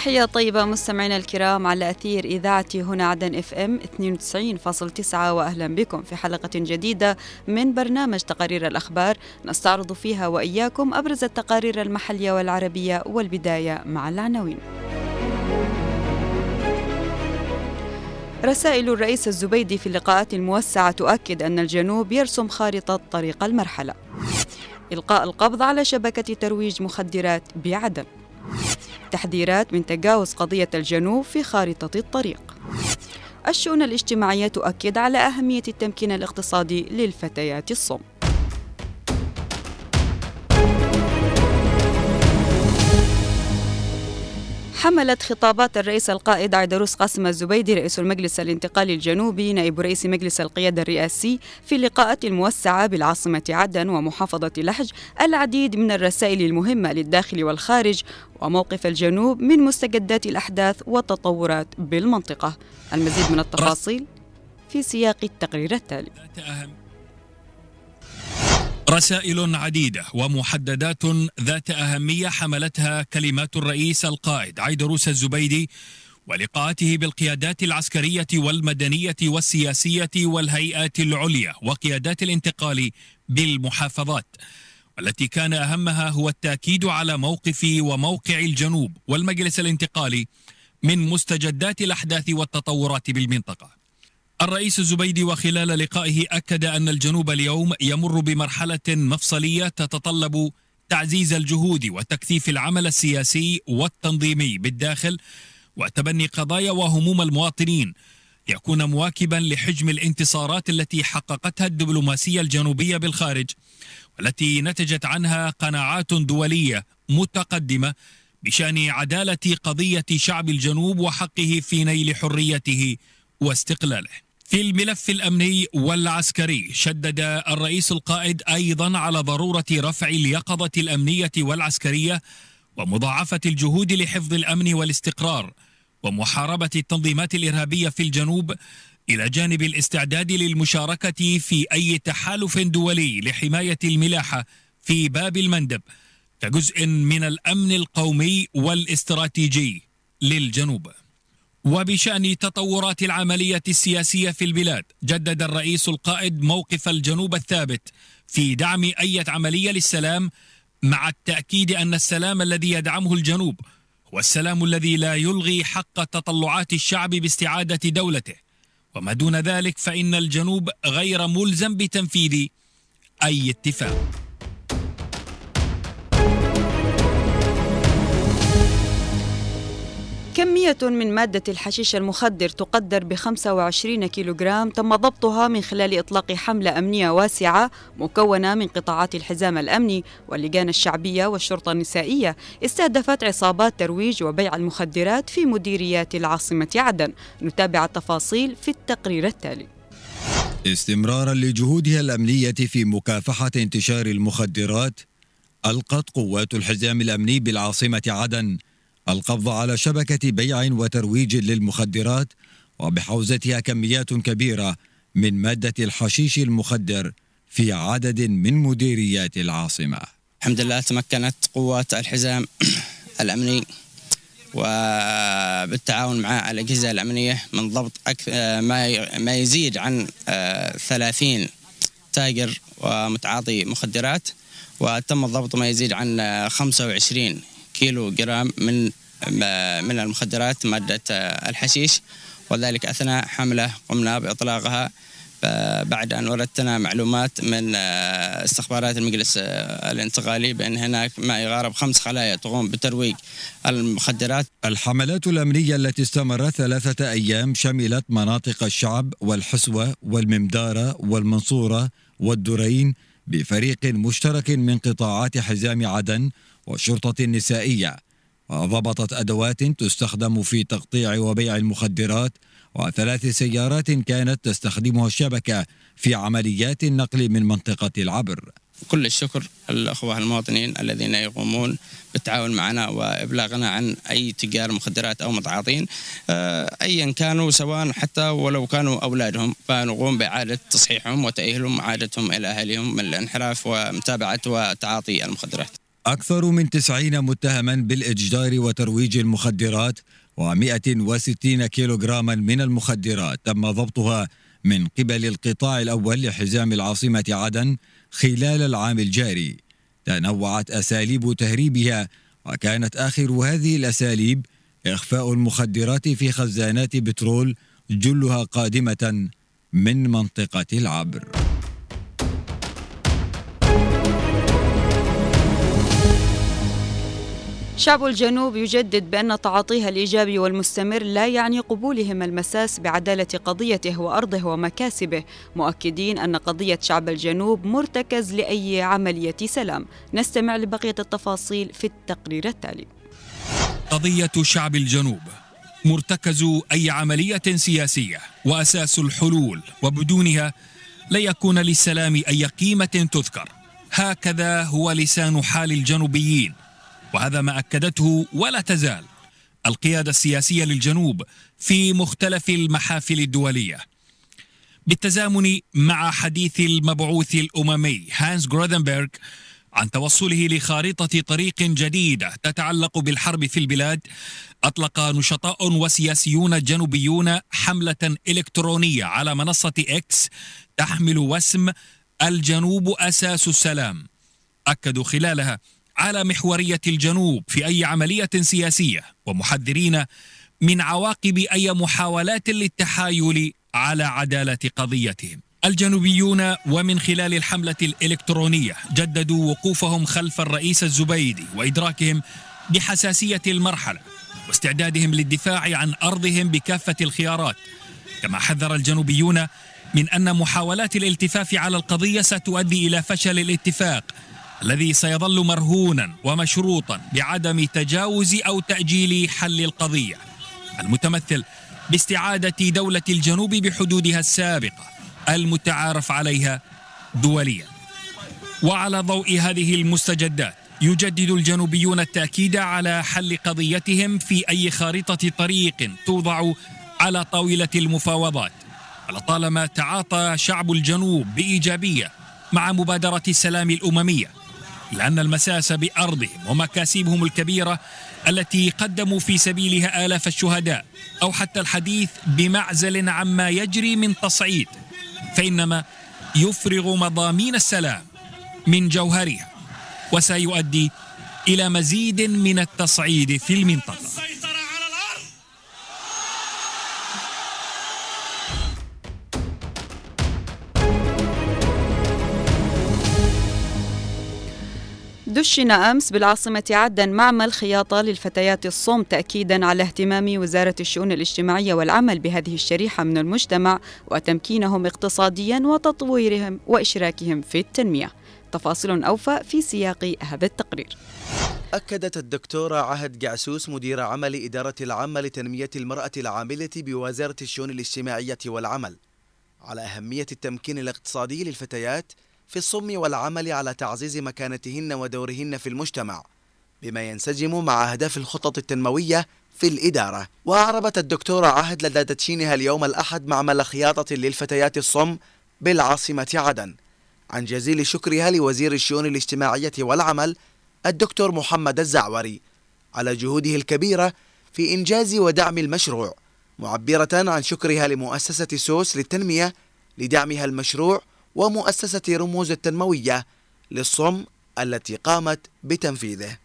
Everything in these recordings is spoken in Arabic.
تحية طيبة مستمعينا الكرام على أثير إذاعة هنا عدن إف إم 92.9 وأهلا بكم في حلقة جديدة من برنامج تقارير الأخبار نستعرض فيها وإياكم أبرز التقارير المحلية والعربية والبداية مع العناوين. رسائل الرئيس الزبيدي في اللقاءات الموسعة تؤكد أن الجنوب يرسم خارطة طريق المرحلة. إلقاء القبض على شبكة ترويج مخدرات بعدن. تحذيرات من تجاوز قضية الجنوب في خارطة الطريق. الشؤون الاجتماعية تؤكد على أهمية التمكين الاقتصادي للفتيات الصم. حملت خطابات الرئيس القائد عيدروس قاسم الزبيدي رئيس المجلس الانتقالي الجنوبي نائب رئيس مجلس القيادة الرئاسي في لقاءات موسعة بالعاصمة عدن ومحافظة لحج العديد من الرسائل المهمة للداخل والخارج وموقف الجنوب من مستجدات الأحداث والتطورات بالمنطقة. المزيد من التفاصيل في سياق التقرير التالي. رسائل عديدة ومحددات ذات أهمية حملتها كلمات الرئيس القائد عيدروس الزبيدي ولقاءاته بالقيادات العسكرية والمدنية والسياسية والهيئات العليا وقيادات الانتقال بالمحافظات. والتي كان أهمها هو التأكيد على موقف وموقع الجنوب والمجلس الانتقالي من مستجدات الأحداث والتطورات بالمنطقة. الرئيس الزبيدي وخلال لقائه أكد أن الجنوب اليوم يمر بمرحلة مفصلية تتطلب تعزيز الجهود وتكثيف العمل السياسي والتنظيمي بالداخل وتبني قضايا وهموم المواطنين. يكون مواكبا لحجم الانتصارات التي حققتها الدبلوماسية الجنوبية بالخارج والتي نتجت عنها قناعات دولية متقدمة بشأن عدالة قضية شعب الجنوب وحقه في نيل حريته واستقلاله. في الملف الأمني والعسكري شدد الرئيس القائد أيضا على ضرورة رفع اليقظة الأمنية والعسكرية ومضاعفة الجهود لحفظ الأمن والاستقرار ومحاربة التنظيمات الإرهابية في الجنوب إلى جانب الاستعداد للمشاركة في أي تحالف دولي لحماية الملاحة في باب المندب كجزء من الأمن القومي والاستراتيجي للجنوب. وبشأن تطورات العملية السياسية في البلاد جدد الرئيس القائد موقف الجنوب الثابت في دعم أي عملية للسلام مع التأكيد أن السلام الذي يدعمه الجنوب هو السلام الذي لا يلغي حق تطلعات الشعب باستعادة دولته. وما دون ذلك فإن الجنوب غير ملزم بتنفيذ أي اتفاق. كمية من مادة الحشيش المخدر تقدر ب 25 كيلوغرام تم ضبطها من خلال إطلاق حملة أمنية واسعة مكونة من قطاعات الحزام الأمني واللجان الشعبية والشرطة النسائية. استهدفت عصابات ترويج وبيع المخدرات في مديريات العاصمة عدن. نتابع التفاصيل في التقرير التالي. استمرارا لجهودها الأمنية في مكافحة انتشار المخدرات ألقت قوات الحزام الأمني بالعاصمة عدن القبض على شبكة بيع وترويج للمخدرات وبحوزتها كميات كبيرة من مادة الحشيش المخدر في عدد من مديريات العاصمة. الحمد لله تمكنت قوات الحزام الأمني وبالتعاون مع الأجهزة الأمنية من ضبط ما يزيد عن 30 تاجر ومتعاطي مخدرات وتم ضبط ما يزيد عن 25 كيلو جرام من من المخدرات مادة الحشيش وذلك أثناء حملة قمنا بإطلاقها بعد أن وردتنا معلومات من استخبارات المجلس الانتقالي بأن هناك ما يقارب خمس خلايا تقوم بترويج المخدرات. الحملات الأمنية التي استمرت ثلاثة أيام شملت مناطق الشعب والحسوة والممدارة والمنصورة والدرين بفريق مشترك من قطاعات حزام عدن والشرطة النسائية وضبطت أدوات تستخدم في تقطيع وبيع المخدرات وثلاث سيارات كانت تستخدمها الشبكة في عمليات النقل من منطقة العبر. كل الشكر الأخوة المواطنين الذين يقومون بالتعاون معنا وإبلاغنا عن أي تجار مخدرات أو متعاطين أيا كانوا سواء حتى ولو كانوا أولادهم. فنقوم بإعادة تصحيحهم وتأهيلهم وعادتهم إلى أهلهم من الانحراف ومتابعة وتعاطي المخدرات. أكثر من تسعين متهما بالإتجار وترويج المخدرات و160 كيلوغراما من المخدرات. تم ضبطها من قبل القطاع الأول لحزام العاصمة عدن خلال العام الجاري. تنوعت أساليب تهريبها وكانت آخر هذه الأساليب إخفاء المخدرات في خزانات بترول جلها قادمة من منطقة العبر. شعب الجنوب يجدد بأن تعاطيها الإيجابي والمستمر لا يعني قبولهم المساس بعدالة قضيته وأرضه ومكاسبه مؤكدين أن قضية شعب الجنوب مرتكز لأي عملية سلام. نستمع لبقية التفاصيل في التقرير التالي. قضية شعب الجنوب مرتكز أي عملية سياسية وأساس الحلول وبدونها لا يكون للسلام أي قيمة تذكر. هكذا هو لسان حال الجنوبيين وهذا ما أكدته ولا تزال القيادة السياسية للجنوب في مختلف المحافل الدولية. بالتزامن مع حديث المبعوث الأممي هانس جرودنبرغ عن توصله لخارطة طريق جديدة تتعلق بالحرب في البلاد أطلق نشطاء وسياسيون جنوبيون حملة إلكترونية على منصة إكس تحمل وسم الجنوب أساس السلام أكدوا خلالها على محورية الجنوب في أي عملية سياسية ومحذرين من عواقب أي محاولات للتحايل على عدالة قضيتهم. الجنوبيون ومن خلال الحملة الإلكترونية جددوا وقوفهم خلف الرئيس الزبيدي وإدراكهم بحساسية المرحلة واستعدادهم للدفاع عن أرضهم بكافة الخيارات. كما حذر الجنوبيون من أن محاولات الالتفاف على القضية ستؤدي إلى فشل الاتفاق الذي سيظل مرهونا ومشروطا بعدم تجاوز أو تأجيل حل القضية. المتمثل باستعادة دولة الجنوب بحدودها السابقة المتعارف عليها دوليا. وعلى ضوء هذه المستجدات يجدد الجنوبيون التأكيد على حل قضيتهم في أي خارطة طريق توضع على طاولة المفاوضات. ولطالما تعاطى شعب الجنوب بإيجابية مع مبادرة السلام الأممية لأن المساس بأرضهم ومكاسبهم الكبيرة التي قدموا في سبيلها آلاف الشهداء أو حتى الحديث بمعزل عما يجري من تصعيد فإنما يفرغ مضامين السلام من جوهرها وسيؤدي إلى مزيد من التصعيد في المنطقة. دشن أمس بالعاصمة عدن معمل خياطة للفتيات الصوم تأكيدا على اهتمام وزارة الشؤون الاجتماعية والعمل بهذه الشريحة من المجتمع وتمكينهم اقتصاديا وتطويرهم وإشراكهم في التنمية. تفاصيل أوفى في سياق هذا التقرير. أكدت الدكتورة عهد قعسوس مدير عمل إدارة العامة لتنمية المرأة العاملة بوزارة الشؤون الاجتماعية والعمل على أهمية التمكين الاقتصادي للفتيات في الصم والعمل على تعزيز مكانتهن ودورهن في المجتمع بما ينسجم مع أهداف الخطط التنموية في الإدارة. وأعربت الدكتورة عهد لدى تدشينها اليوم الأحد معمل خياطة للفتيات الصم بالعاصمة عدن. عن جزيل شكرها لوزير الشؤون الاجتماعية والعمل الدكتور محمد الزعوري على جهوده الكبيرة في إنجاز ودعم المشروع معبرة عن شكرها لمؤسسة سوس للتنمية لدعمها المشروع ومؤسسة رموز التنموية للصم التي قامت بتنفيذه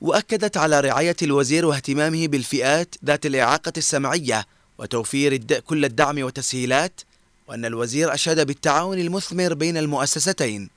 وأكدت على رعاية الوزير واهتمامه بالفئات ذات الإعاقة السمعية وتوفير. كل الدعم والتسهيلات وأن الوزير أشاد بالتعاون المثمر بين المؤسستين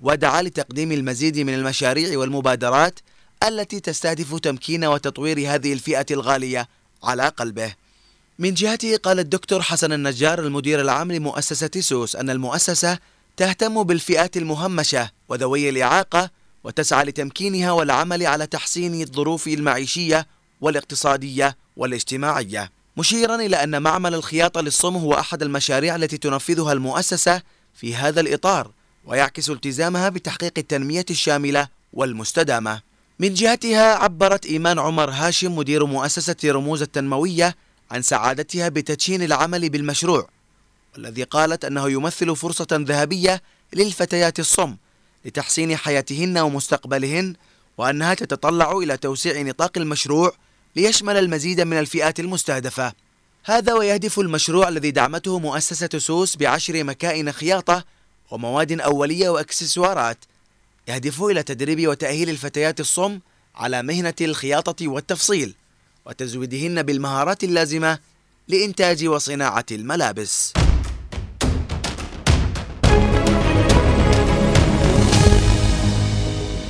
ودعا لتقديم المزيد من المشاريع والمبادرات التي تستهدف تمكين وتطوير هذه الفئة الغالية على قلبه من جهته قال الدكتور حسن النجار المدير العام لمؤسسة سوس أن المؤسسة تهتم بالفئات المهمشة وذوي الإعاقة وتسعى لتمكينها والعمل على تحسين الظروف المعيشية والاقتصادية والاجتماعية. مشيرا إلى أن معمل الخياطة للصم هو أحد المشاريع التي تنفذها المؤسسة في هذا الإطار ويعكس التزامها بتحقيق التنمية الشاملة والمستدامة. من جهتها عبرت إيمان عمر هاشم مدير مؤسسة رموز التنموية عن سعادتها بتدشين العمل بالمشروع والذي قالت أنه يمثل فرصة ذهبية للفتيات الصم لتحسين حياتهن ومستقبلهن وأنها تتطلع إلى توسيع نطاق المشروع ليشمل المزيد من الفئات المستهدفة. هذا ويهدف المشروع الذي دعمته مؤسسة سوس بعشر مكائن خياطة ومواد أولية وأكسسوارات يهدف إلى تدريب وتأهيل الفتيات الصم على مهنة الخياطة والتفصيل. وتزويدهن بالمهارات اللازمة لإنتاج وصناعة الملابس.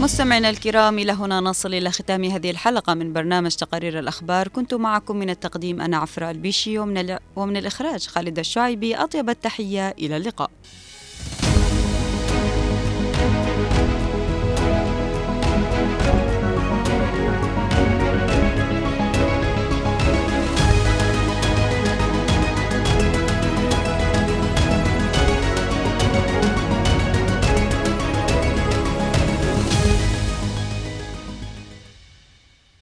مستمعينا الكرام إلى هنا نصل إلى ختام هذه الحلقة من برنامج تقارير الأخبار. كنت معكم من التقديم أنا عفراء البيشي ومن, ومن الإخراج خالد الشعيبي. أطيب التحية إلى اللقاء.